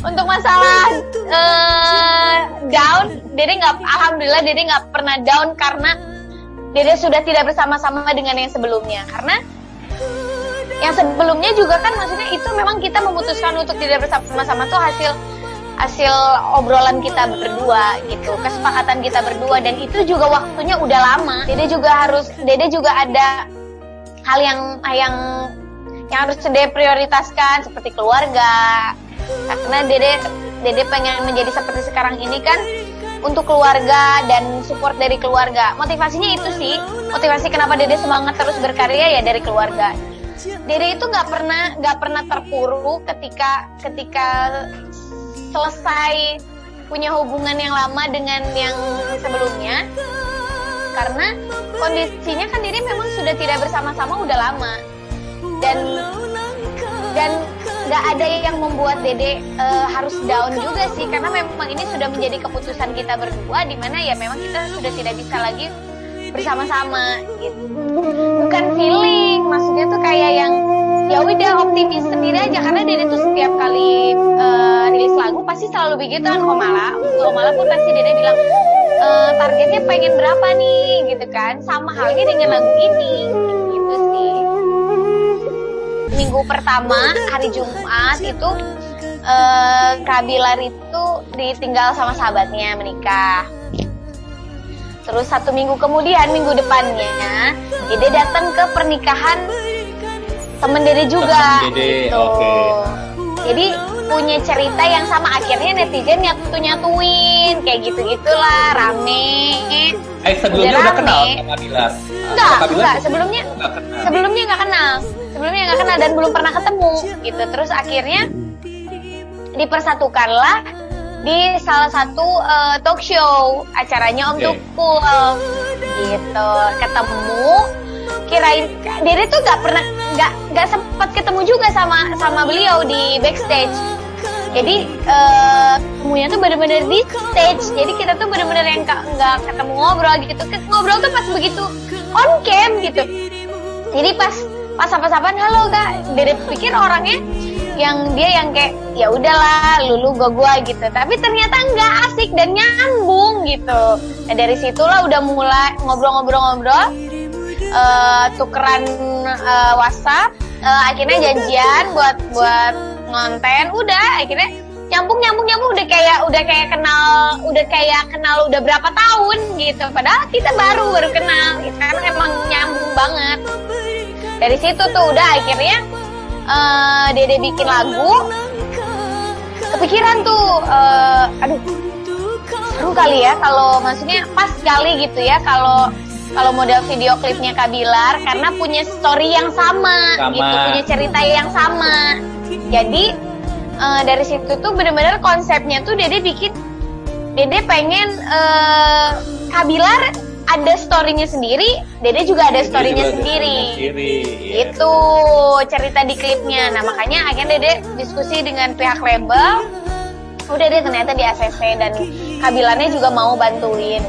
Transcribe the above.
Untuk masalah uh, down, Dede nggak, alhamdulillah Dede nggak pernah down karena Dede sudah tidak bersama-sama dengan yang sebelumnya. Karena yang sebelumnya juga kan maksudnya itu memang kita memutuskan untuk tidak bersama-sama tuh hasil hasil obrolan kita berdua gitu kesepakatan kita berdua dan itu juga waktunya udah lama Dede juga harus Dede juga ada hal yang yang yang harus Dede prioritaskan seperti keluarga. Karena Dede Dede pengen menjadi seperti sekarang ini kan untuk keluarga dan support dari keluarga. Motivasinya itu sih motivasi kenapa Dede semangat terus berkarya ya dari keluarga. Dede itu nggak pernah nggak pernah terpuruk ketika ketika selesai punya hubungan yang lama dengan yang sebelumnya karena kondisinya kan diri memang sudah tidak bersama-sama udah lama. Dan dan nggak ada yang membuat dede uh, harus down juga sih karena memang ini sudah menjadi keputusan kita berdua di mana ya memang kita sudah tidak bisa lagi bersama-sama gitu. Bukan feeling maksudnya tuh kayak yang ya udah optimis sendiri aja karena Dede tuh setiap kali uh, rilis lagu pasti selalu begitu kan Komala untuk Komala pun pasti Dede bilang e, targetnya pengen berapa nih gitu kan sama halnya dengan lagu ini gitu sih minggu pertama hari Jumat itu uh, Kabilar itu ditinggal sama sahabatnya menikah Terus satu minggu kemudian, minggu depannya, Dede datang ke pernikahan temen Dede juga. Temen Dede, gitu. oke. Okay. Jadi punya cerita yang sama akhirnya netizen nyatu nyatuin kayak gitu gitulah rame. Eh sebelumnya udah, kenal sama? Enggak, enggak. Sebelumnya enggak kenal. sebelumnya enggak kenal. Sebelumnya enggak kenal dan belum pernah ketemu gitu. Terus akhirnya dipersatukanlah di salah satu uh, talk show acaranya Om okay. Tukul gitu ketemu kirain Dede tuh gak pernah gak gak sempat ketemu juga sama sama beliau di backstage. Jadi uh, tuh bener-bener di stage. Jadi kita tuh bener-bener yang nggak ketemu ngobrol gitu. Ngobrol tuh pas begitu on cam gitu. Jadi pas pas apa-apaan halo kak. Dede pikir orangnya yang dia yang kayak ya udahlah lulu gua gua gitu. Tapi ternyata nggak asik dan nyambung gitu. Nah dari situlah udah mulai ngobrol-ngobrol-ngobrol uh, tukeran uh, WhatsApp uh, akhirnya janjian buat buat ngonten. Udah akhirnya nyambung nyambung nyambung. Udah kayak udah kayak kenal udah kayak kenal udah berapa tahun gitu. Padahal kita baru baru kenal. Karena emang nyambung banget. Dari situ tuh udah akhirnya uh, Dede bikin lagu. Kepikiran tuh uh, aduh seru kali ya kalau maksudnya pas kali gitu ya kalau kalau model video klipnya Kabilar karena punya story yang sama, sama. gitu punya cerita yang sama jadi uh, dari situ tuh bener-bener konsepnya tuh Dede bikin Dede pengen uh, Kabilar ada storynya sendiri, Dede juga ada storynya sendiri. sendiri. Iya. Itu cerita di klipnya. Nah makanya akhirnya Dede diskusi dengan pihak label. Udah deh ternyata di ACC dan kabilannya juga mau bantuin.